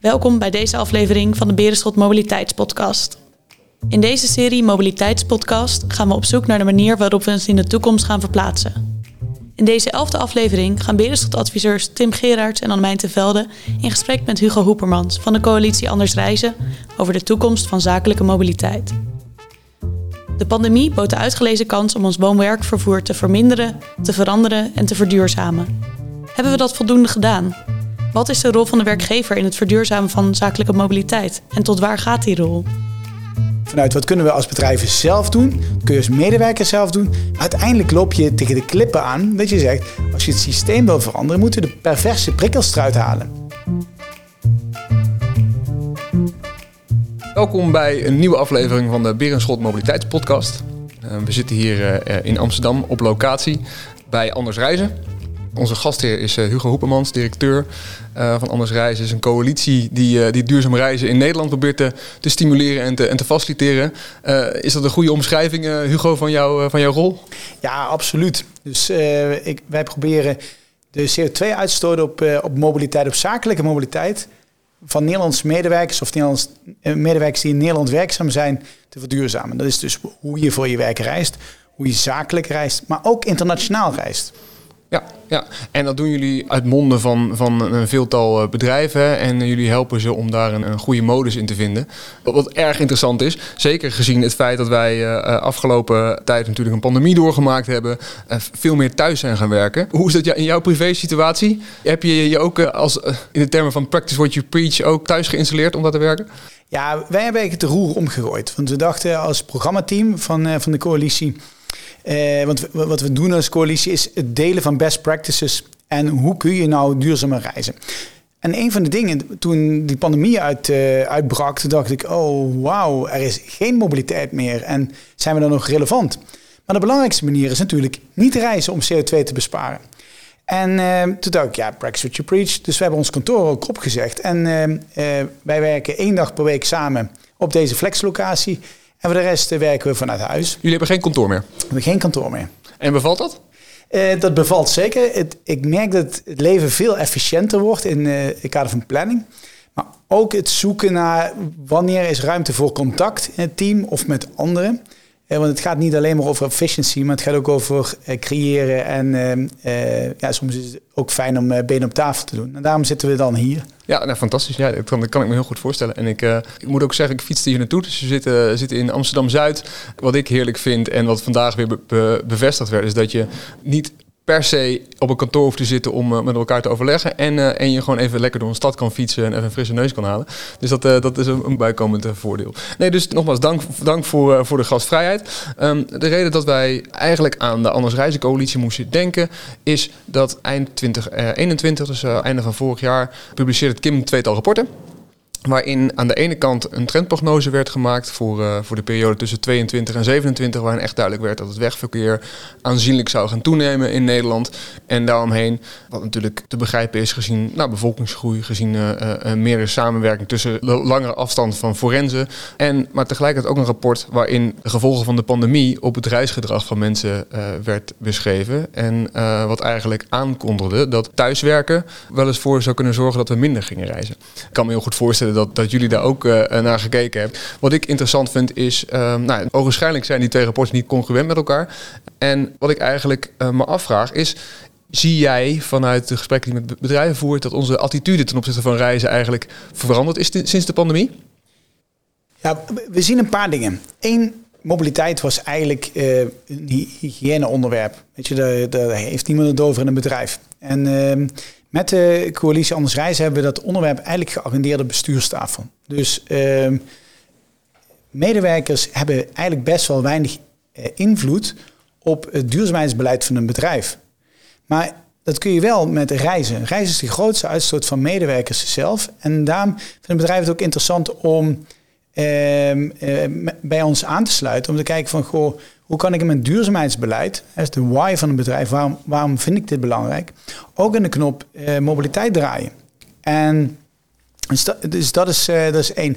Welkom bij deze aflevering van de Berenschot Mobiliteitspodcast. In deze serie Mobiliteitspodcast gaan we op zoek naar de manier waarop we ons in de toekomst gaan verplaatsen. In deze elfde aflevering gaan Berenschot-adviseurs Tim Gerards en Annemijn Velde in gesprek met Hugo Hoepermans van de coalitie Anders Reizen over de toekomst van zakelijke mobiliteit. De pandemie bood de uitgelezen kans om ons woon-werkvervoer te verminderen, te veranderen en te verduurzamen. Hebben we dat voldoende gedaan? Wat is de rol van de werkgever in het verduurzamen van zakelijke mobiliteit? En tot waar gaat die rol? Vanuit wat kunnen we als bedrijven zelf doen? Wat kun je als medewerker zelf doen? Maar uiteindelijk loop je tegen de klippen aan dat je zegt: als je het systeem wil veranderen, moeten we de perverse prikkels eruit halen. Welkom bij een nieuwe aflevering van de Berenschot Mobiliteitspodcast. Uh, we zitten hier uh, in Amsterdam op locatie bij Anders Reizen. Onze gastheer is uh, Hugo Hoepermans, directeur van Anders Reizen. is een coalitie die, die duurzaam reizen in Nederland probeert te, te stimuleren en te, en te faciliteren. is dat een goede omschrijving, Hugo, van, jou, van jouw rol? Ja, absoluut. Dus ik, wij proberen de CO2-uitstoot op, op mobiliteit, op zakelijke mobiliteit van Nederlandse medewerkers of Nederlands, eh, medewerkers die in Nederland werkzaam zijn te verduurzamen. Dat is dus hoe je voor je werk reist, hoe je zakelijk reist, maar ook internationaal reist. Ja, ja, en dat doen jullie uit monden van, van een veeltal eh, bedrijven. En jullie helpen ze om daar een, goede modus in te vinden. Wat, erg interessant is, zeker gezien het feit dat wij uh, afgelopen tijd natuurlijk een pandemie doorgemaakt hebben. Uh, veel meer thuis zijn gaan werken. Hoe is dat in jouw privé situatie? Heb je je ook als, in de termen van practice what you preach ook thuis geïnstalleerd om dat te werken? Ja, wij hebben eigenlijk het roer omgegooid. Want we dachten als programmateam van, van de coalitie eh, want wat we doen als coalitie is het delen van best practices en hoe kun je nou duurzamer reizen. En een van de dingen, toen die pandemie uit, uh, uitbrak, dacht ik, oh wauw, er is geen mobiliteit meer en zijn we dan nog relevant? Maar de belangrijkste manier is natuurlijk niet reizen om CO2 te besparen. En uh, toen dacht ik, ja, practice what you preach. Dus we hebben ons kantoor ook opgezegd. En wij werken één dag per week samen op deze flexlocatie. En voor de rest werken we vanuit huis. Jullie hebben geen kantoor meer? We hebben geen kantoor meer. En bevalt dat? Uh, dat bevalt zeker. Het, ik merk dat het leven veel efficiënter wordt in uh, het kader van planning. Maar ook het zoeken naar wanneer is ruimte voor contact in het team of met anderen. Uh, want het gaat niet alleen maar over efficiency, maar het gaat ook over creëren. En ja, soms is het ook fijn om benen op tafel te doen. En daarom zitten we dan hier. Ja, nou, fantastisch. Ja, dat kan, ik me heel goed voorstellen. En ik, ik moet ook zeggen, ik fietste hier naartoe. Dus we zitten, zitten in Amsterdam-Zuid. Wat ik heerlijk vind en wat vandaag weer bevestigd werd... is dat je niet per se op een kantoor hoeft te zitten om uh, met elkaar te overleggen. En, uh, en je gewoon even lekker door een stad kan fietsen en even een frisse neus kan halen. Dus dat, uh, dat is een, een bijkomend voordeel. Nee, dus nogmaals dank, dank voor, voor de gastvrijheid. Um, de reden dat wij eigenlijk aan de Anders Reizen Coalitie moesten denken... is dat eind 2021, dus einde van vorig jaar, publiceerde Kim tweetal rapporten. Waarin aan de ene kant een trendprognose werd gemaakt voor, uh, voor de periode tussen 22 en 27, waarin echt duidelijk werd dat het wegverkeer aanzienlijk zou gaan toenemen in Nederland. En daaromheen, wat natuurlijk te begrijpen is gezien nou, bevolkingsgroei, gezien uh, meer samenwerking tussen langere afstand van forensen. En, maar tegelijkertijd ook een rapport waarin de gevolgen van de pandemie op het reisgedrag van mensen werd beschreven. En wat eigenlijk aankondigde dat thuiswerken wel eens voor zou kunnen zorgen dat we minder gingen reizen. Ik kan me heel goed voorstellen dat, dat jullie daar ook uh, naar gekeken hebben. Wat ik interessant vind is, uh, nou, waarschijnlijk zijn die twee rapporten niet congruent met elkaar. En wat ik eigenlijk me afvraag is, zie jij vanuit de gesprekken die met bedrijven voert dat onze attitude ten opzichte van reizen eigenlijk veranderd is sinds de pandemie? Ja, we zien een paar dingen. Eén, mobiliteit was eigenlijk uh, een hygiëneonderwerp. Weet je, daar, daar, heeft niemand het over in een bedrijf. En uh, met de coalitie Anders Reizen hebben we dat onderwerp eigenlijk geagendeerd op bestuurstafel. Dus uh, medewerkers hebben eigenlijk best wel weinig uh, invloed op het duurzaamheidsbeleid van een bedrijf. Maar dat kun je wel met reizen. Reizen is de grootste uitstoot van medewerkers zelf. En daarom vinden bedrijven het ook interessant om uh, bij ons aan te sluiten. Om te kijken van, goh, hoe kan ik in mijn duurzaamheidsbeleid, dat is de why van een bedrijf, waarom, waarom vind ik dit belangrijk, ook in de knop uh, mobiliteit draaien. En dus dat, dus is, uh, dat is één.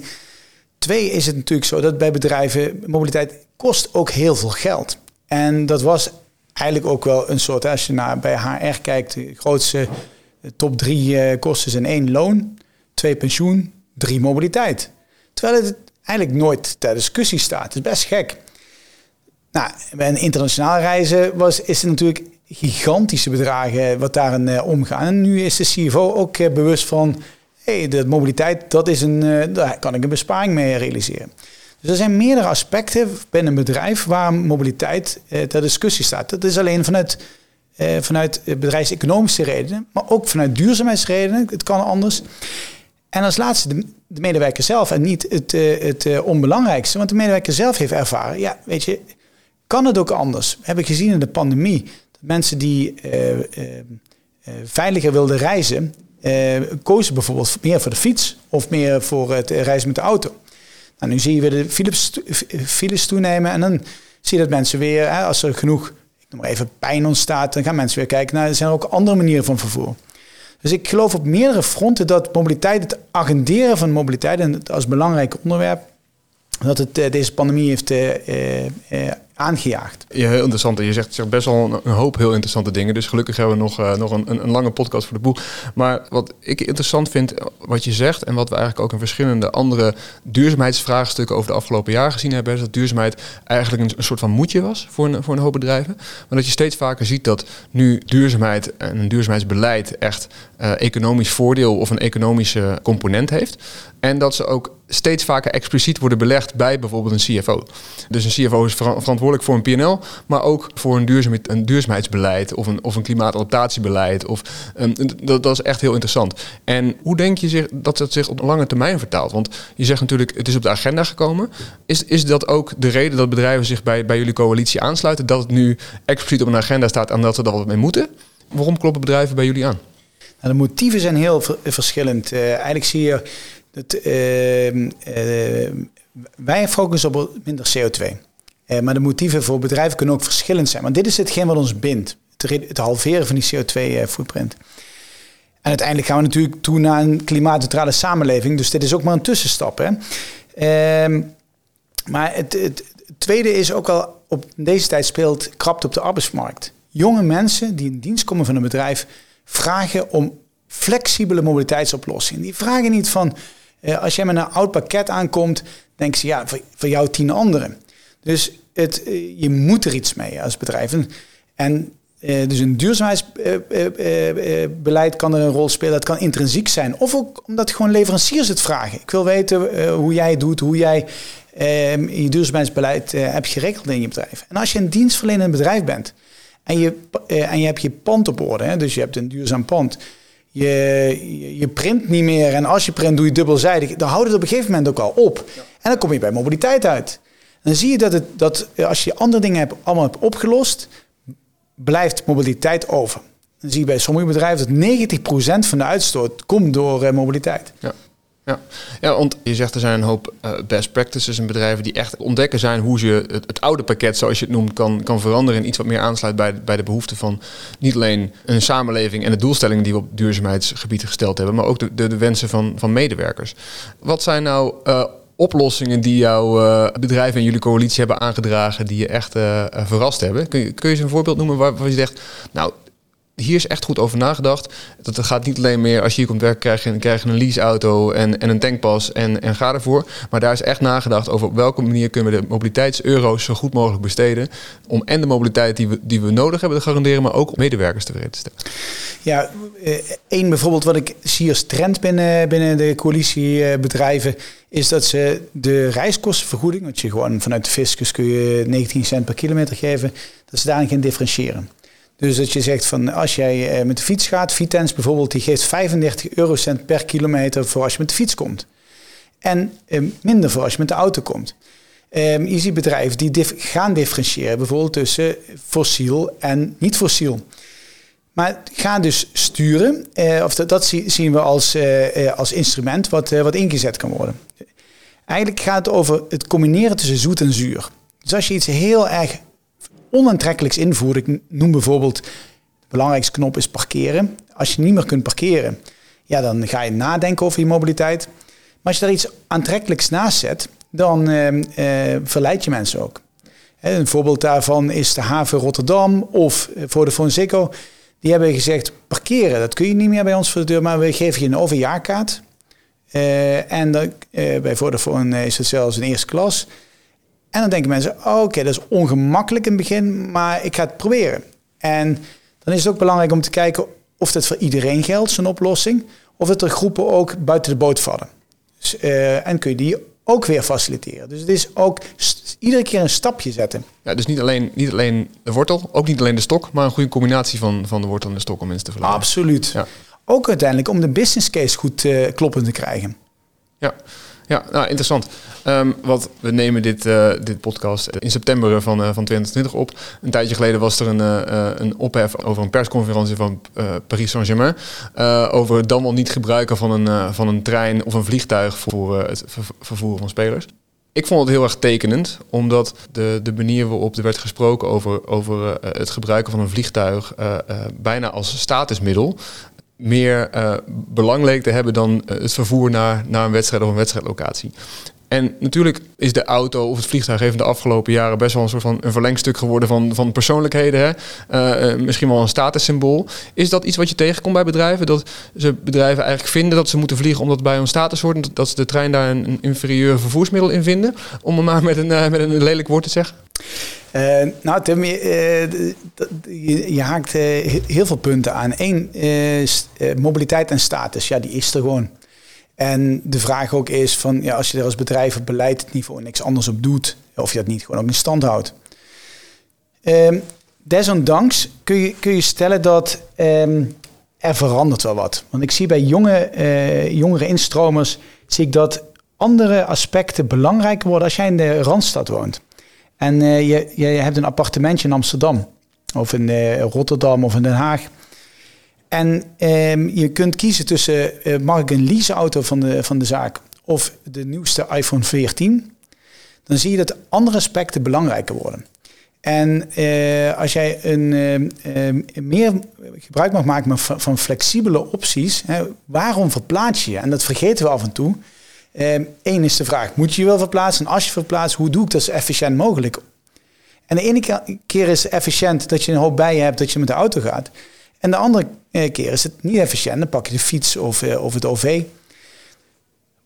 Twee is het natuurlijk zo dat bij bedrijven mobiliteit kost ook heel veel geld. En dat was eigenlijk ook wel een soort, als je naar bij HR kijkt, de grootste top drie uh, kosten zijn één loon. twee pensioen, drie mobiliteit. Terwijl het eigenlijk nooit ter discussie staat. Het is best gek. Nou, een internationaal reizen was, is het natuurlijk gigantische bedragen wat daarin uh, omgaan. En nu is de CFO ook uh, bewust van, hey, de mobiliteit, dat is een, uh, daar kan ik een besparing mee realiseren. Dus er zijn meerdere aspecten binnen een bedrijf waar mobiliteit ter discussie staat. Dat is alleen vanuit, vanuit bedrijfseconomische redenen, maar ook vanuit duurzaamheidsredenen. Het kan anders. En als laatste de, de medewerker zelf en niet het, het onbelangrijkste, want de medewerker zelf heeft ervaren, ja, weet je, kan het ook anders? Heb ik gezien in de pandemie mensen die uh, uh, veiliger wilden reizen, kozen bijvoorbeeld meer voor de fiets of meer voor het reizen met de auto. Nou, nu zie je weer de files, toenemen en dan zie je dat mensen weer, hè, als er genoeg, ik maar even, pijn ontstaat, dan gaan mensen weer kijken naar, er zijn ook andere manieren van vervoer. Dus ik geloof op meerdere fronten dat mobiliteit, het agenderen van mobiliteit en als belangrijk onderwerp, dat het deze pandemie heeft aangejaagd. Ja, heel interessant. Je zegt, zegt best wel een, hoop heel interessante dingen. Dus gelukkig hebben we nog, uh, nog een, een, lange podcast voor de boel. Maar wat ik interessant vind, wat je zegt... en wat we eigenlijk ook in verschillende andere duurzaamheidsvraagstukken... over de afgelopen jaren gezien hebben... is dat duurzaamheid eigenlijk een, soort van moedje was voor een, voor een hoop bedrijven. Maar dat je steeds vaker ziet dat nu duurzaamheid en een duurzaamheidsbeleid... echt uh, economisch voordeel of een economische component heeft. En dat ze ook steeds vaker expliciet worden belegd bij bijvoorbeeld een CFO. Dus een CFO is verantwoordelijk voor een PNL, maar ook voor een, duurzaam, een duurzaamheidsbeleid of een, of een klimaatadaptatiebeleid. Of, um, dat, dat is echt heel interessant. En hoe denk je zich, dat dat zich op lange termijn vertaalt? Want je zegt natuurlijk, het is op de agenda gekomen. Is, is dat ook de reden dat bedrijven zich bij, bij jullie coalitie aansluiten? Dat het nu expliciet op een agenda staat en dat ze er wat mee moeten? Waarom kloppen bedrijven bij jullie aan? Nou, de motieven zijn heel verschillend. Uh, eigenlijk zie je dat uh, wij focussen op minder CO2. Uh, maar de motieven voor bedrijven kunnen ook verschillend zijn. Want dit is hetgeen wat ons bindt. Het, halveren van die CO2-footprint. En uiteindelijk gaan we natuurlijk toe naar een klimaatneutrale samenleving. Dus dit is ook maar een tussenstap. Hè? Uh, maar het, het, tweede is ook al op deze tijd speelt krapte op de arbeidsmarkt. Jonge mensen die in dienst komen van een bedrijf vragen om flexibele mobiliteitsoplossingen. Die vragen niet van uh, als jij met een oud pakket aankomt, denken ze ja, voor, voor jou tien anderen. Dus het, uh, je moet er iets mee als bedrijf. En uh, dus een duurzaamheidsbeleid kan er een rol spelen. Dat kan intrinsiek zijn. Of ook omdat gewoon leveranciers het vragen. Ik wil weten hoe jij doet, hoe jij ehm, je duurzaamheidsbeleid hebt geregeld in je bedrijf. En als je een dienstverlenend bedrijf bent en je, en je hebt je pand op orde, dus je hebt een duurzaam pand je, je, print niet meer. En als je print, doe je dubbelzijdig. Dan houdt het op een gegeven moment ook al op. En dan kom je bij mobiliteit uit. dan zie je dat, het, dat als je andere dingen hebt, allemaal hebt opgelost, blijft mobiliteit over. Dan zie je bij sommige bedrijven dat 90% van de uitstoot komt door uh, mobiliteit. Ja. Ja. ja, want je zegt er zijn een hoop uh, best practices en bedrijven die echt ontdekken zijn hoe ze het, oude pakket, zoals je het noemt, kan, kan veranderen en iets wat meer aansluit bij, bij de behoeften van niet alleen een samenleving en de doelstellingen die we op duurzaamheidsgebied gesteld hebben, maar ook de, de, wensen van, van medewerkers. Wat zijn nou uh, oplossingen die jouw uh, bedrijf en jullie coalitie hebben aangedragen die je echt verrast hebben? Kun je, kun je eens een voorbeeld noemen waar, waar je zegt, nou, hier is echt goed over nagedacht. Dat het gaat niet alleen meer als je hier komt werken, krijg je, een leaseauto en, en een tankpas en, en ga ervoor. Maar daar is echt nagedacht over op welke manier kunnen we de mobiliteitseuro's zo goed mogelijk besteden. Om en de mobiliteit die we, die we nodig hebben te garanderen, maar ook medewerkers tevreden te stellen. Ja, eh, één bijvoorbeeld wat ik zie als trend binnen, binnen de coalitiebedrijven, is dat ze de reiskostenvergoeding, want je gewoon vanuit de fiscus kun je 19 cent per kilometer geven, dat ze daarin gaan differentiëren. Dus dat je zegt van als jij eh, met de fiets gaat, Vitens bijvoorbeeld, die geeft 35 eurocent per kilometer voor als je met de fiets komt. En eh, minder voor als je met de auto komt. Je ziet bedrijven die gaan differentiëren, bijvoorbeeld tussen fossiel en niet fossiel. Maar ga dus sturen, uh, of dat, zien we als, uh, als instrument wat, wat ingezet kan worden. Eigenlijk gaat het over het combineren tussen zoet en zuur. Dus als je iets heel erg onaantrekkelijks invoeren. Ik noem bijvoorbeeld, de belangrijkste knop is parkeren. Als je niet meer kunt parkeren, ja, dan ga je nadenken over je mobiliteit. Maar als je daar iets aantrekkelijks naast zet, dan uh, verleid je mensen ook. Een voorbeeld daarvan is de haven Rotterdam of eh, voor de Fonseco. Die hebben gezegd, parkeren, dat kun je niet meer bij ons voor de deur, maar we geven je een overjaarkaart. Uh, en dan, bij Vodafone is het zelfs een eerste klas. En dan denken mensen, oh, oké, dat is ongemakkelijk in het begin, maar ik ga het proberen. En dan is het ook belangrijk om te kijken of dat voor iedereen geldt, zo'n oplossing. Of dat er groepen ook buiten de boot vallen. Dus, uh, en kun je die ook weer faciliteren. Dus het is ook iedere keer een stapje zetten. Ja, dus niet alleen, niet alleen de wortel, ook niet alleen de stok, maar een goede combinatie van, van de wortel en de stok om mensen te verleiden. Absoluut. Ja. Ook uiteindelijk om de business case goed uh, kloppend te krijgen. Ja, ja nou, interessant. Um, wat we nemen dit, uh, dit podcast in september van, uh, van 2020 op. Een tijdje geleden was er een, uh, een ophef over een persconferentie van Paris Saint-Germain. over het dan wel niet gebruiken van een, van een trein of een vliegtuig voor het vervoer van spelers. Ik vond het heel erg tekenend, omdat de, de manier waarop er werd gesproken over, over het gebruiken van een vliegtuig bijna als statusmiddel meer uh, belang leek te hebben dan het vervoer naar, naar een wedstrijd of een wedstrijdlocatie. En natuurlijk is de auto of het vliegtuig even de afgelopen jaren best wel een soort van een verlengstuk geworden van, van persoonlijkheden. Hè? Uh, misschien wel een statussymbool. Is dat iets wat je tegenkomt bij bedrijven? Dat ze bedrijven eigenlijk vinden dat ze moeten vliegen omdat bij hun status hoort. Dat ze de trein daar een, inferieur vervoersmiddel in vinden? Om het maar met een, uh, met een lelijk woord te zeggen. Nou, Tim, je, je haakt heel veel punten aan. Eén, mobiliteit en status. Ja, die is er gewoon. En de vraag ook is van, ja, als je er als bedrijf op beleidniveau niks anders op doet, of je dat niet gewoon ook in stand houdt. Um, desondanks kun je, kun je stellen dat um, er verandert wel wat. Want ik zie bij jonge, uh, jongere instromers, zie ik dat andere aspecten belangrijker worden als jij in de Randstad woont. En uh, je, je hebt een appartementje in Amsterdam, of in uh, Rotterdam of in Den Haag. En um, je kunt kiezen tussen, uh, mag ik een leaseauto van de, van de zaak of de nieuwste iPhone 14? Dan zie je dat andere aspecten belangrijker worden. En uh, als jij een, uh, meer gebruik mag maken van, van flexibele opties, hè, waarom verplaats je? En dat vergeten we af en toe. Eén is de vraag, moet je je wel verplaatsen? En als je verplaatst, hoe doe ik dat zo efficiënt mogelijk? En de ene keer is efficiënt dat je een hoop bij je hebt dat je met de auto gaat. En de andere eh, keer is het niet efficiënt. Dan pak je de fiets of, eh, of het OV.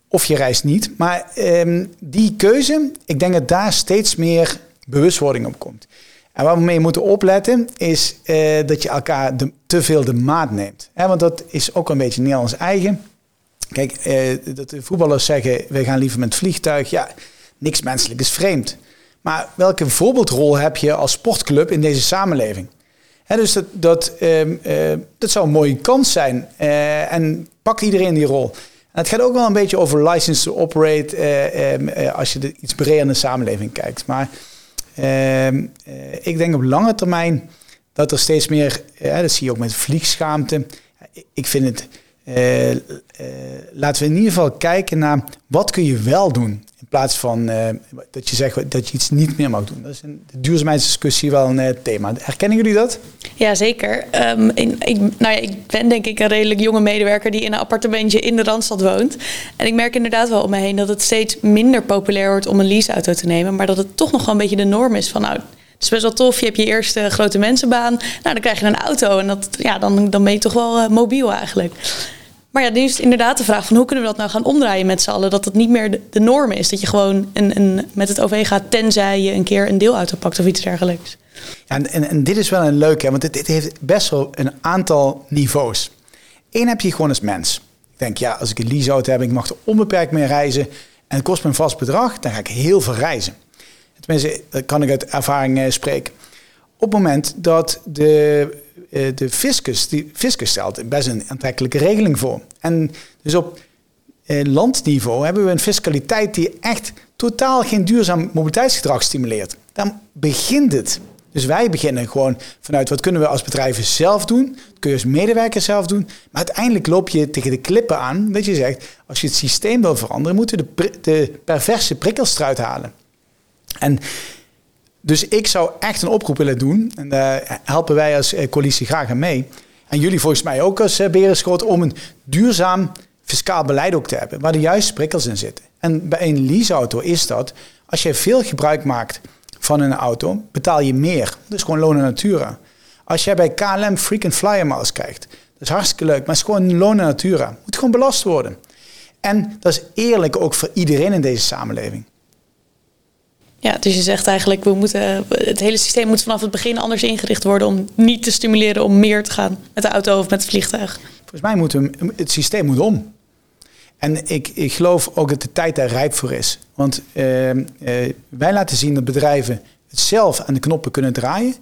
Of je reist niet. Maar um, die keuze, ik denk dat daar steeds meer bewustwording op komt. En waar we mee moeten opletten, is uh, dat je elkaar te veel de maat neemt. Want dat is ook een beetje Nederlands eigen. Kijk, uh, dat de voetballers zeggen, we gaan liever met vliegtuig. Ja, niks menselijk is vreemd. Maar welke voorbeeldrol heb je als sportclub in deze samenleving? Dus dat, dat, um, uh, dat zou een mooie kans zijn. Uh, en pak iedereen die rol. En het gaat ook wel een beetje over license to operate uh, als je de iets breder in de samenleving kijkt. Maar ehm, ik denk op lange termijn dat er steeds meer, dat zie je ook met vliegschaamte. Ik vind het, laten we in ieder geval kijken naar wat kun je wel doen. In plaats van uh, dat je zegt dat je iets niet meer mag doen. Dat is een de duurzaamheidsdiscussie wel een uh, thema. Herkennen jullie dat? Ja, zeker. Um, in, ik, nou ja, ik ben denk ik een redelijk jonge medewerker die in een appartementje in de Randstad woont. En ik merk inderdaad wel om me heen dat het steeds minder populair wordt om een leaseauto te nemen. Maar dat het toch nog wel een beetje de norm is van nou, het is best wel tof. Je hebt je eerste grote mensenbaan. Nou, dan krijg je een auto. En dat, ja, dan, dan ben je toch wel uh, mobiel eigenlijk. Maar ja, nu is het inderdaad de vraag van hoe kunnen we dat nou gaan omdraaien met z'n allen? Dat het niet meer de, norm is. Dat je gewoon een, een, met het OV gaat tenzij je een keer een deelauto pakt of iets dergelijks. Ja, en, en, dit is wel een leuke, want dit, heeft best wel een aantal niveaus. Eén heb je gewoon als mens. Ik denk, ja, als ik een leaseauto heb, ik mag er onbeperkt mee reizen en het kost me een vast bedrag, dan ga ik heel veel reizen. Tenminste, dat kan ik uit ervaring uh, spreken. Op het moment dat de eh, de fiscus, die fiscus stelt best een aantrekkelijke regeling voor. En dus op eh, landniveau hebben we een fiscaliteit die echt totaal geen duurzaam mobiliteitsgedrag stimuleert. Dan begint het. Dus wij beginnen gewoon vanuit wat kunnen we als bedrijven zelf doen. Kun je als medewerker zelf doen. Maar uiteindelijk loop je tegen de klippen aan. Dat je zegt, als je het systeem wil veranderen, moeten we de, de perverse prikkels eruit halen. En dus ik zou echt een oproep willen doen. En daar helpen wij als eh, coalitie graag aan mee. En jullie volgens mij ook als eh, Berenschot om een duurzaam fiscaal beleid ook te hebben. Waar de juiste prikkels in zitten. En bij een leaseauto is dat, als je veel gebruik maakt van een auto, betaal je meer. Dus gewoon lonen natura. Als jij bij KLM frequent flyer miles kijkt, dat is hartstikke leuk, maar het is gewoon lonen natura. Moet gewoon belast worden. En dat is eerlijk ook voor iedereen in deze samenleving. Ja, dus je zegt eigenlijk, we moeten, het hele systeem moet vanaf het begin anders ingericht worden om niet te stimuleren om meer te gaan met de auto of met het vliegtuig. Volgens mij moet het systeem moet om. En ik, ik geloof ook dat de tijd daar rijp voor is. Want uh, uh, wij laten zien dat bedrijven het zelf aan de knoppen kunnen draaien.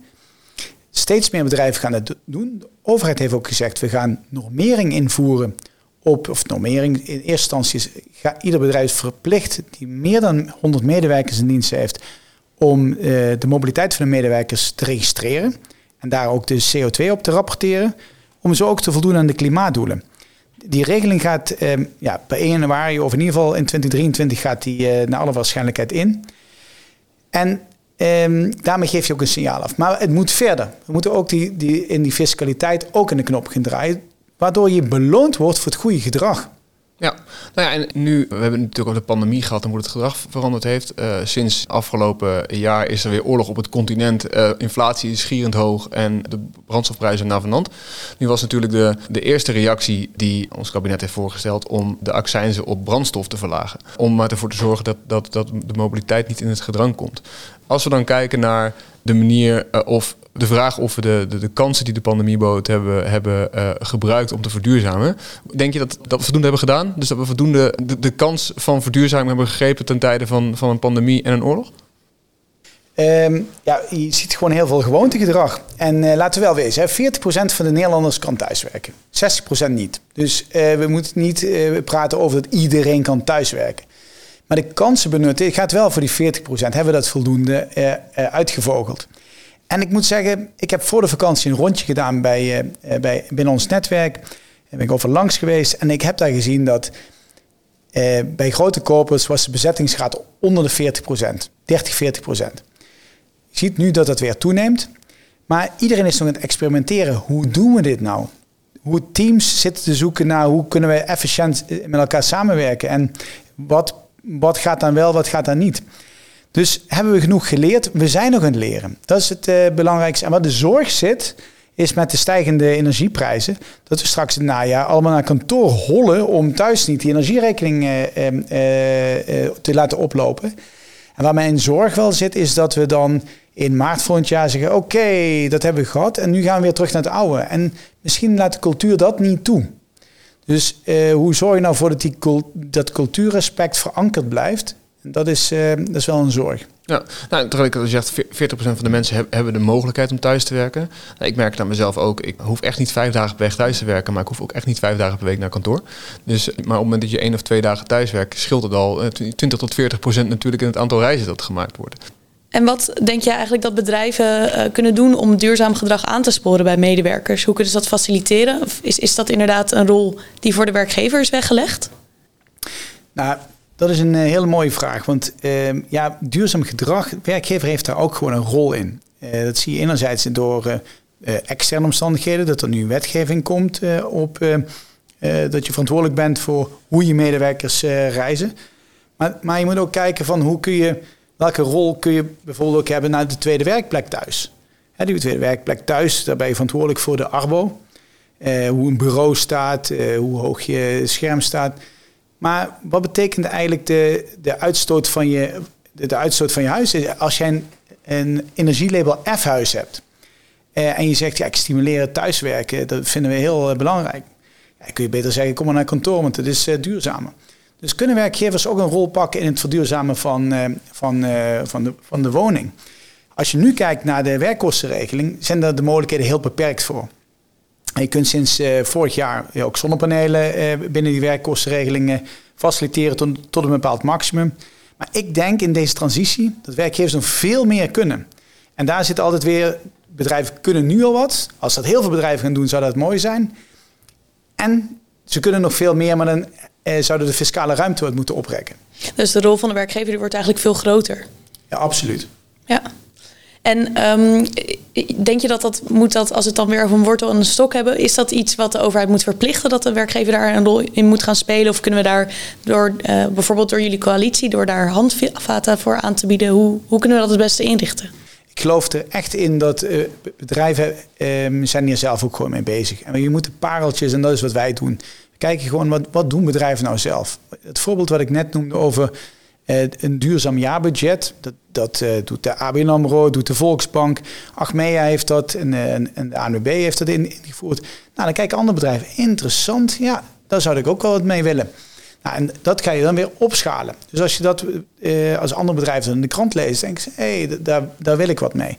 Steeds meer bedrijven gaan het doen. De overheid heeft ook gezegd, we gaan normering invoeren op, of normering, in eerste instantie is ga, ieder bedrijf verplicht die meer dan 100 medewerkers in dienst heeft, om uh, de mobiliteit van de medewerkers te registreren. En daar ook de CO2 op te rapporteren, om zo ook te voldoen aan de klimaatdoelen. Die regeling gaat uh, ja, per 1 januari, of in ieder geval in 2023, gaat die uh, naar alle waarschijnlijkheid in. En um, daarmee geef je ook een signaal af. Maar het moet verder. We moeten ook die, die, in die fiscaliteit ook in de knop gaan draaien waardoor je beloond wordt voor het goede gedrag. Ja, nou ja, en nu, we hebben natuurlijk ook de pandemie gehad en hoe het gedrag veranderd heeft. Uh, sinds afgelopen jaar is er weer oorlog op het continent. Uh, inflatie is schierend hoog en de brandstofprijzen navenant. Nu was natuurlijk de, de eerste reactie die ons kabinet heeft voorgesteld om de accijnzen op brandstof te verlagen. Om maar ervoor te zorgen dat, dat, dat de mobiliteit niet in het gedrang komt. Als we dan kijken naar de manier uh, of de vraag of we de, de, de, kansen die de pandemie bood hebben, hebben uh, gebruikt om te verduurzamen. Denk je dat, dat we voldoende hebben gedaan? Dus dat we voldoende de, de kans van verduurzaming hebben gegrepen ten tijde van, van een pandemie en een oorlog? Um, ja, je ziet gewoon heel veel gewoontegedrag. En uh, laten we wel wezen, hè, 40% van de Nederlanders kan thuiswerken. 60% niet. Dus uh, we moeten niet praten over dat iedereen kan thuiswerken. Maar de kansen benutten gaat wel voor die 40%. Hebben we dat voldoende uitgevogeld. En ik moet zeggen, ik heb voor de vakantie een rondje gedaan bij, uh, bij, binnen ons netwerk. Daar ben ik over langs geweest. En ik heb daar gezien dat uh, bij grote corpus was de bezettingsgraad onder de 40% 30, 40% Je ziet nu dat het weer toeneemt. Maar iedereen is nog aan het experimenteren. Hoe doen we dit nou? Hoe teams zitten te zoeken naar hoe kunnen we efficiënt met elkaar samenwerken. En wat, wat gaat dan wel, wat gaat dan niet. Dus hebben we genoeg geleerd? We zijn nog aan het leren. Dat is het uh, belangrijkste. En wat de zorg zit, is met de stijgende energieprijzen, dat we straks het najaar allemaal naar kantoor hollen om thuis niet die energierekening uh, uh, te laten oplopen. En waar mijn zorg wel zit, is dat we dan in maart volgend jaar zeggen: Oké, dat hebben we gehad en nu gaan we weer terug naar het oude. En misschien laat de cultuur dat niet toe. Dus hoe zorg je nou voor dat die dat cultuurrespect verankerd blijft? Dat is, uh, dat is wel een zorg. Ja, nou, terwijl ik zegt, 40% van de mensen hebben de mogelijkheid om thuis te werken. Nou, ik merk het aan mezelf ook. Ik hoef echt niet vijf dagen per week thuis te werken, maar ik hoef ook echt niet vijf dagen per week naar kantoor. Dus, maar op het moment dat je één of twee dagen thuis werkt, scheelt het al 20 eh, tot 40 procent natuurlijk in het aantal reizen dat gemaakt wordt. En wat denk jij eigenlijk dat bedrijven uh, kunnen doen om duurzaam gedrag aan te sporen bij medewerkers? Hoe kunnen ze dat faciliteren? Of is, is dat inderdaad een rol die voor de werkgever is weggelegd? Nou, dat is een eh, hele mooie vraag. Want uh, ja, duurzaam gedrag, werkgever heeft daar ook gewoon een rol in. Uh, dat zie je enerzijds door uh, externe omstandigheden, dat er nu wetgeving komt op dat je verantwoordelijk bent voor hoe je medewerkers reizen. Maar, maar je moet ook kijken van hoe kun je, welke rol kun je bijvoorbeeld ook hebben naar de tweede werkplek thuis. Hè, die tweede werkplek thuis, daar ben je verantwoordelijk voor de arbo. hoe een bureau staat, hoe hoog je scherm staat. Maar wat betekent eigenlijk de, de, uitstoot, van je, de, uitstoot van je huis? Als jij een, een energielabel F-huis hebt eh, en je zegt, ja, ik stimuleer thuiswerken, dat vinden we heel uh, belangrijk. Ja, kun je beter zeggen, kom maar naar kantoor, want het is uh, duurzamer. Dus kunnen werkgevers ook een rol pakken in het verduurzamen van, uh, van, van, de, van de woning? Als je nu kijkt naar de werkkostenregeling, zijn daar de mogelijkheden heel beperkt voor. Je kunt sinds uh, vorig jaar ook zonnepanelen uh, binnen die werkkostenregelingen faciliteren tot, tot een bepaald maximum. Maar ik denk in deze transitie dat werkgevers nog veel meer kunnen. En daar zit altijd weer, bedrijven kunnen nu al wat. Als dat heel veel bedrijven gaan doen, zou dat mooi zijn. En ze kunnen nog veel meer, maar dan eh, zouden de fiscale ruimte wat moeten oprekken. Dus de rol van de werkgever die wordt eigenlijk veel groter. Ja, absoluut. Ja. En um, denk je dat dat moet dat als het dan weer over een wortel en een stok hebben, is dat iets wat de overheid moet verplichten dat de werkgever daar een rol in moet gaan spelen? Of kunnen we daar door uh, bijvoorbeeld door jullie coalitie, door daar handvaten voor aan te bieden, hoe, hoe kunnen we dat het beste inrichten? ik geloof er echt in dat uh, bedrijven um, zijn hier zelf ook gewoon mee bezig. En je moet de pareltjes, en dat is wat wij doen. We kijken gewoon, wat, wat doen bedrijven nou zelf? Het voorbeeld wat ik net noemde over een duurzaam jaarbudget. Dat, dat uh, doet de ABN AMRO, doet de Volksbank. Achmea heeft dat en, en, en de ANWB heeft dat ingevoerd. Nou, dan kijken andere bedrijven. Interessant, ja, daar zou ik ook wel wat mee willen. Nou, en dat ga je dan weer opschalen. Dus als je dat als andere bedrijven in de krant leest, denk je, hé, hey, daar, daar wil ik wat mee.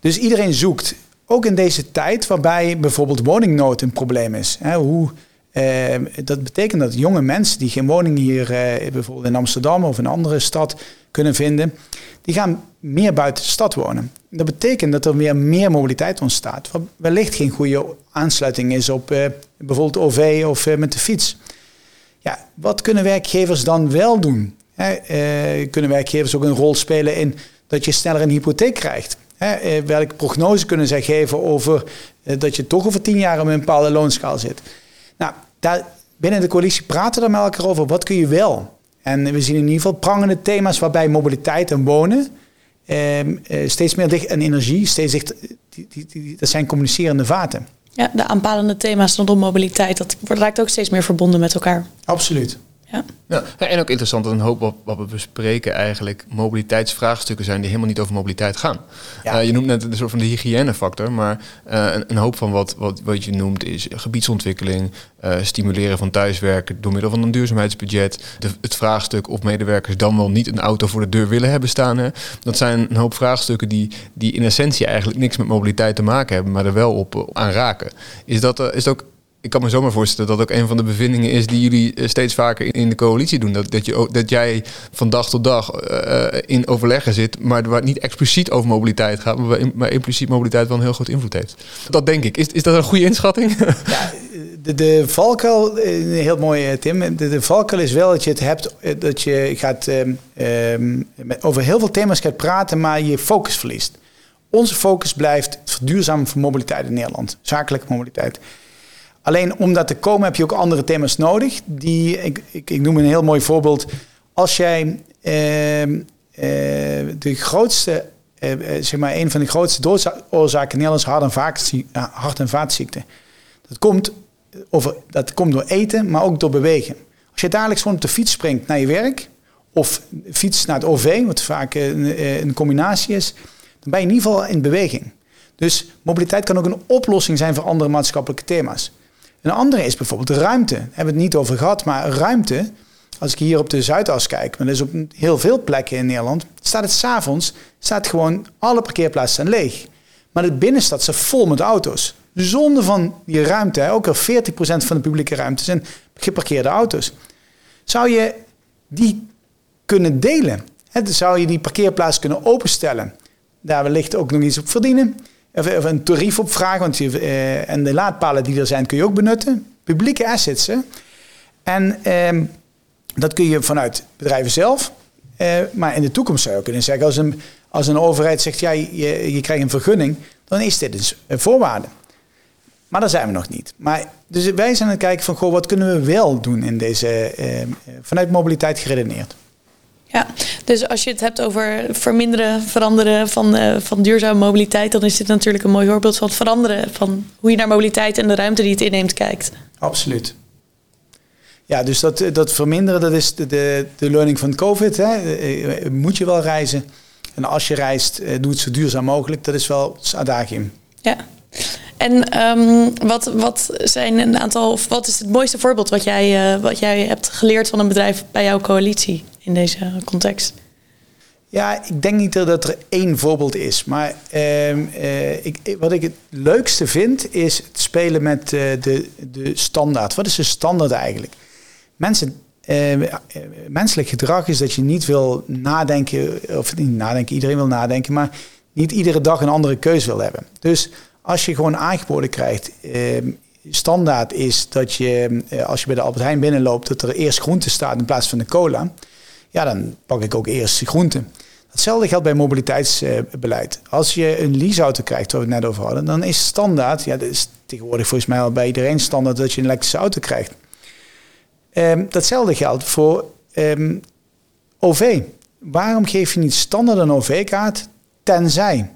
Dus iedereen zoekt, ook in deze tijd waarbij bijvoorbeeld woningnood een probleem is. Hè, hoe, uh, dat betekent dat jonge mensen die geen woning hier uh, bijvoorbeeld in Amsterdam of een andere stad kunnen vinden, die gaan meer buiten de stad wonen. Dat betekent dat er weer meer mobiliteit ontstaat. Wat wellicht geen goede aansluiting is op bijvoorbeeld OV of met de fiets. Ja, wat kunnen werkgevers dan wel doen? Eh, kunnen werkgevers ook een rol spelen in dat je sneller een hypotheek krijgt? Hè, eh, welke prognose kunnen zij geven over eh, dat je toch over tien jaar op een bepaalde loonschaal zit? Nou, daar, binnen de coalitie praten we met elkaar over wat kun je wel. En we zien in ieder geval prangende thema's waarbij mobiliteit en wonen ehm, steeds meer dicht en energie steeds dicht, die, die, die, dat zijn communicerende vaten. Ja, de aanpalende thema's rondom mobiliteit, dat raakt ook steeds meer verbonden met elkaar. Absoluut. Ja. ja. en ook interessant dat een hoop wat, wat we bespreken eigenlijk mobiliteitsvraagstukken zijn die helemaal niet over mobiliteit gaan. Ja. Uh, je noemt net een soort van de hygiënefactor, maar uh, een, een, hoop van wat, wat, wat je noemt is gebiedsontwikkeling, uh, stimuleren van thuiswerken door middel van een duurzaamheidsbudget, de, het vraagstuk of medewerkers dan wel niet een auto voor de deur willen hebben staan. Hè. Dat zijn een hoop vraagstukken die, die in essentie eigenlijk niks met mobiliteit te maken hebben, maar er wel op aan raken. Is dat, is dat ook ik kan me zomaar voorstellen dat ook een van de bevindingen is die jullie eh, steeds vaker in de coalitie doen. Dat, dat, je, dat jij van dag tot dag uh, in overleggen zit, maar waar het niet expliciet over mobiliteit gaat, maar, maar impliciet mobiliteit wel een heel groot invloed heeft. Dat denk ik. Is, is dat een goede inschatting? Ja, de, de valkuil, heel mooi Tim, de, de valkuil is wel dat je het hebt, dat je gaat um, over heel veel thema's gaat praten, maar je focus verliest. Onze focus blijft verduurzamen van mobiliteit in Nederland, zakelijke mobiliteit. Alleen om dat te komen heb je ook andere thema's nodig. Die, ik, ik, ik noem een heel mooi voorbeeld. Als jij uh, uh, de grootste, uh, zeg maar, een van de grootste doodsoorzaken in Nederland is hart- en, hart- en vaatziekten. Dat komt, over, dat komt door eten, maar ook door bewegen. Als je dagelijks gewoon op de fiets springt naar je werk, of fiets naar het OV, wat vaak een, een combinatie is, dan ben je in ieder geval in beweging. Dus mobiliteit kan ook een oplossing zijn voor andere maatschappelijke thema's. Een andere is bijvoorbeeld ruimte. Daar hebben we het niet over gehad, maar ruimte. Als ik hier op de Zuidas kijk, maar dat is op heel veel plekken in Nederland, staat het s'avonds, staat gewoon alle parkeerplaatsen leeg. Maar de binnenstad staat vol met auto's. Zonder van die ruimte, ook al 40% van de publieke ruimte zijn geparkeerde auto's. Zou je die kunnen delen? Zou je die parkeerplaats kunnen openstellen? Daar wellicht ook nog iets op verdienen of, een tarief opvragen. Want je, uh, en de laadpalen die er zijn kun je ook benutten. Publieke assets. Hè? En uh, dat kun je vanuit bedrijven zelf. Uh, maar in de toekomst zou je kunnen zeggen, als een, als een overheid zegt, ja, je, krijgt een vergunning, dan is dit dus een voorwaarde. Maar daar zijn we nog niet. Maar, dus wij zijn aan het kijken van, goh, wat kunnen we wel doen in deze, vanuit mobiliteit geredeneerd. Ja, dus als je het hebt over verminderen, veranderen van, uh, van duurzame mobiliteit, dan is dit natuurlijk een mooi voorbeeld van het veranderen van hoe je naar mobiliteit en de ruimte die het inneemt kijkt. Absoluut. Ja, dus dat, dat verminderen, dat is de, de, de learning van COVID. Hè. Eh, eh, moet je wel reizen? En als je reist, doe het zo duurzaam mogelijk. Dat is wel het adagium. Ja. En um, wat, wat zijn een aantal, of wat is het mooiste voorbeeld wat jij, uh, wat jij hebt geleerd van een bedrijf bij jouw coalitie in deze context? Ja, ik denk niet dat er één voorbeeld is. Maar uh, uh, ik, wat ik het leukste vind, is het spelen met uh, de, de standaard. Wat is de standaard eigenlijk? Mensen, menselijk gedrag is dat je niet wil nadenken, of niet nadenken, iedereen wil nadenken, maar niet iedere dag een andere keuze wil hebben. Dus als je gewoon aangeboden krijgt, ehm, standaard is dat je, eh, als je bij de Albert Heijn binnenloopt, dat er eerst groente staat in plaats van de cola. Ja, dan pak ik ook eerst groente. Hetzelfde geldt bij mobiliteitsbeleid. Als je een leaseauto krijgt, waar we het net over hadden, dan is standaard, ja, dat is tegenwoordig volgens mij al bij iedereen standaard dat je een elektrische auto krijgt. Um, datzelfde geldt voor um, OV. Waarom geef je niet standaard een OV-kaart tenzij.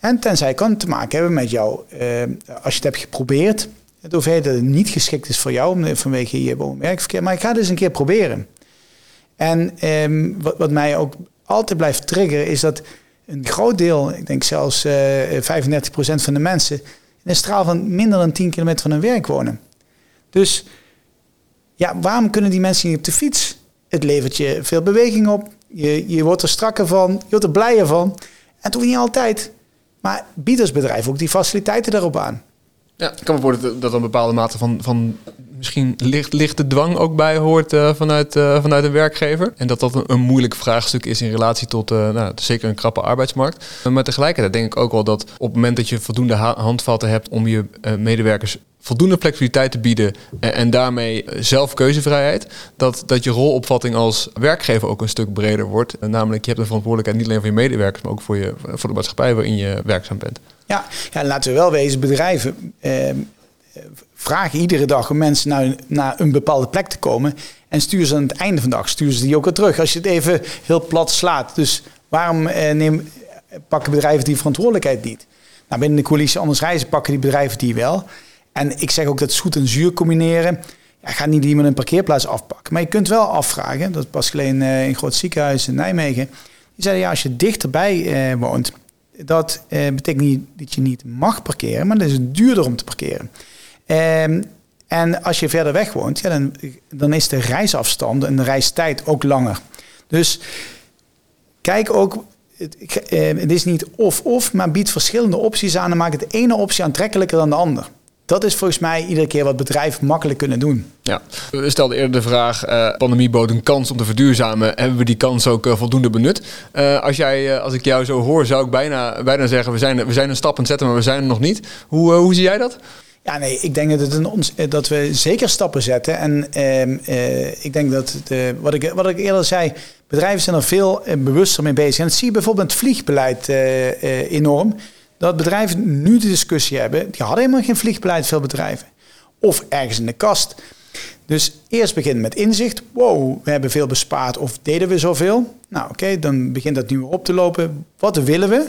En tenzij kan het te maken hebben met jou, eh, als je het hebt geprobeerd, het hoeveelheid dat het niet geschikt is voor jou vanwege je woon-werkverkeer. Maar ik ga het eens een keer proberen. En ehm, wat, wat mij ook altijd blijft triggeren, is dat een groot deel, ik denk zelfs uh, 35% van de mensen, in een straal van minder dan 10 kilometer van hun werk wonen. Dus ja, waarom kunnen die mensen niet op de fiets? Het levert je veel beweging op. Je, je wordt er strakker van. Je wordt er blijer van. En toch niet altijd. Maar biedt als bedrijf ook die faciliteiten daarop aan. Ja, ik kan voorstellen dat een bepaalde mate van, van misschien licht, lichte dwang ook bij hoort uh, vanuit, uh, vanuit een werkgever. En dat dat een, een moeilijk vraagstuk is in relatie tot uh, nou, zeker een krappe arbeidsmarkt. Maar tegelijkertijd denk ik ook wel dat op het moment dat je voldoende handvatten hebt om je medewerkers voldoende flexibiliteit te bieden en, en, daarmee zelf keuzevrijheid, dat, dat je rolopvatting als werkgever ook een stuk breder wordt. namelijk, je hebt een verantwoordelijkheid niet alleen voor je medewerkers, maar ook voor, je, voor de maatschappij waarin je werkzaam bent. Ja, ja laten we wel wezen, bedrijven eh, vragen iedere dag om mensen naar, naar een bepaalde plek te komen en sturen ze aan het einde van de dag, sturen ze die ook weer terug. Als je het even heel plat slaat. Dus waarom eh, pakken bedrijven die verantwoordelijkheid niet? Nou, binnen de coalitie Anders Reizen pakken die bedrijven die wel. En ik zeg ook dat zoet en zuur combineren. Ja, ga niet iemand een parkeerplaats afpakken. Maar je kunt wel afvragen, dat pas geleden uh, in een groot ziekenhuis in Nijmegen. Die zeiden, ja, als je dichterbij uh, woont, dat uh, betekent niet dat je niet mag parkeren, maar dat is duurder om te parkeren. Um, en als je verder weg woont, ja, dan, dan is de reisafstand en de reistijd ook langer. Dus kijk ook, het, het is niet of-of, maar biedt verschillende opties aan en maakt de ene optie aantrekkelijker dan de ander. Dat is volgens mij iedere keer wat bedrijven makkelijk kunnen doen. Ja, we stelden eerder de vraag, uh, pandemie bood een kans om te verduurzamen. Hebben we die kans ook uh, voldoende benut? Uh, als, jij, als ik jou zo hoor, zou ik bijna, bijna zeggen, we zijn, we zijn een stap aan het zetten, maar we zijn er nog niet. Hoe, hoe zie jij dat? Ja, nee, ik denk dat, het een ons, dat we zeker stappen zetten. En ehm, ik denk dat, de, wat, ik, wat ik eerder zei, bedrijven zijn er veel bewuster mee bezig. En dat zie je bijvoorbeeld met het vliegbeleid enorm dat bedrijven nu de discussie hebben. Die hadden helemaal geen vliegbeleid, veel bedrijven. Of ergens in de kast. Dus eerst beginnen met inzicht. Wow, we hebben veel bespaard of deden we zoveel? Nou oké, dan begint dat nu weer op te lopen. Wat willen we?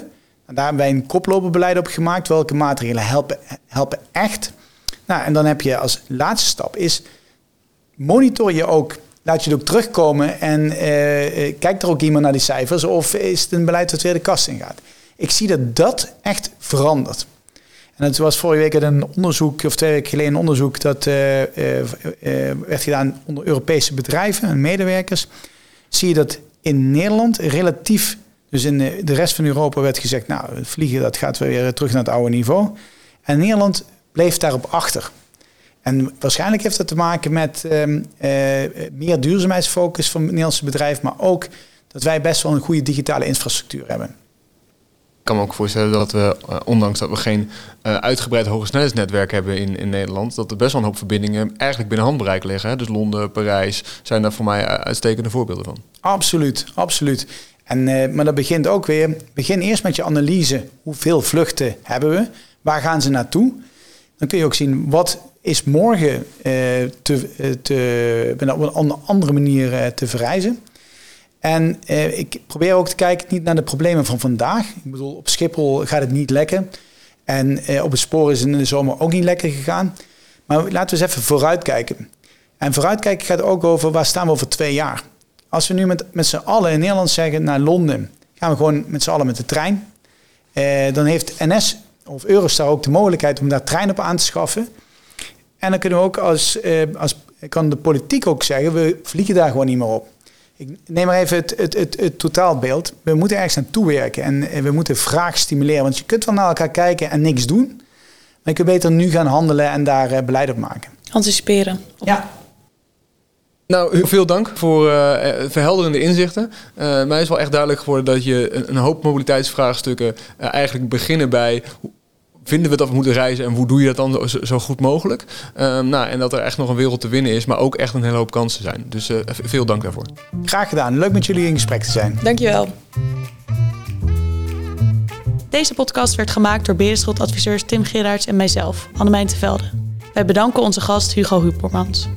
Nou, daar hebben wij een koploperbeleid op gemaakt. Welke maatregelen helpen, helpen echt? Nou, en dan heb je als laatste stap is monitor je ook laat je het ook terugkomen en uh, kijkt er ook iemand naar die cijfers of is het een beleid dat weer de kast in gaat. Ik zie dat dat echt verandert. En het was vorige week een onderzoek, of twee weken geleden een onderzoek, dat uh, werd gedaan onder Europese bedrijven en medewerkers. Zie je dat in Nederland relatief, dus in de, de rest van Europa werd gezegd, nou, vliegen dat gaat weer terug naar het oude niveau. En Nederland bleef daarop achter. En waarschijnlijk heeft dat te maken met uh, meer duurzaamheidsfocus van het Nederlandse bedrijf, maar ook dat wij best wel een goede digitale infrastructuur hebben. Ik kan me ook voorstellen dat we, eh, ondanks dat we geen uitgebreid hogesnelheidsnetwerk hebben in, in Nederland, dat er best wel een hoop verbindingen eigenlijk binnen handbereik liggen. Hè? Dus Londen, Parijs zijn daar voor mij uitstekende voorbeelden van. Absoluut, absoluut. En, uh, maar dat begint ook weer, begin eerst met je analyse. Hoeveel vluchten hebben we? Waar gaan ze naartoe? Dan kun je ook zien, wat is morgen uh, te, te, op een andere manier te verreizen? En eh, ik probeer ook te kijken niet naar de problemen van vandaag. Ik bedoel, op Schiphol gaat het niet lekker. En eh, op het spoor is het in de zomer ook niet lekker gegaan. Maar laten we eens even vooruitkijken. En vooruitkijken gaat ook over waar staan we over twee jaar. Als we nu met, met z'n allen in Nederland zeggen naar Londen, gaan we gewoon met z'n allen met de trein. Eh, dan heeft NS of Eurostar ook de mogelijkheid om daar trein op aan te schaffen. En dan kunnen we ook als, eh, als kan de politiek ook zeggen, we vliegen daar gewoon niet meer op. Ik neem maar even het, het, het, het totaalbeeld. We moeten ergens aan toewerken en we moeten vraag stimuleren. Want je kunt wel naar elkaar kijken en niks doen. Maar je kunt beter nu gaan handelen en daar uh, beleid op maken. Anticiperen. Ja. Nou, veel dank voor uh, verhelderende inzichten. Uh, mij is wel echt duidelijk geworden dat je een, een hoop mobiliteitsvraagstukken eigenlijk beginnen bij vinden we dat we moeten reizen en hoe doe je dat dan zo, goed mogelijk? Um, nou, en dat er echt nog een wereld te winnen is, maar ook echt een hele hoop kansen zijn. Dus uh, veel dank daarvoor. Graag gedaan. Leuk met jullie in gesprek te zijn. Dankjewel. Deze podcast werd gemaakt door Berenschot-adviseurs Tim Gerards en mijzelf, Annemijn Tevelde. Wij bedanken onze gast Hugo Hupermans.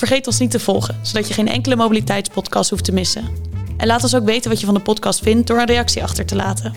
Vergeet ons niet te volgen, zodat je geen enkele mobiliteitspodcast hoeft te missen. En laat ons ook weten wat je van de podcast vindt door een reactie achter te laten.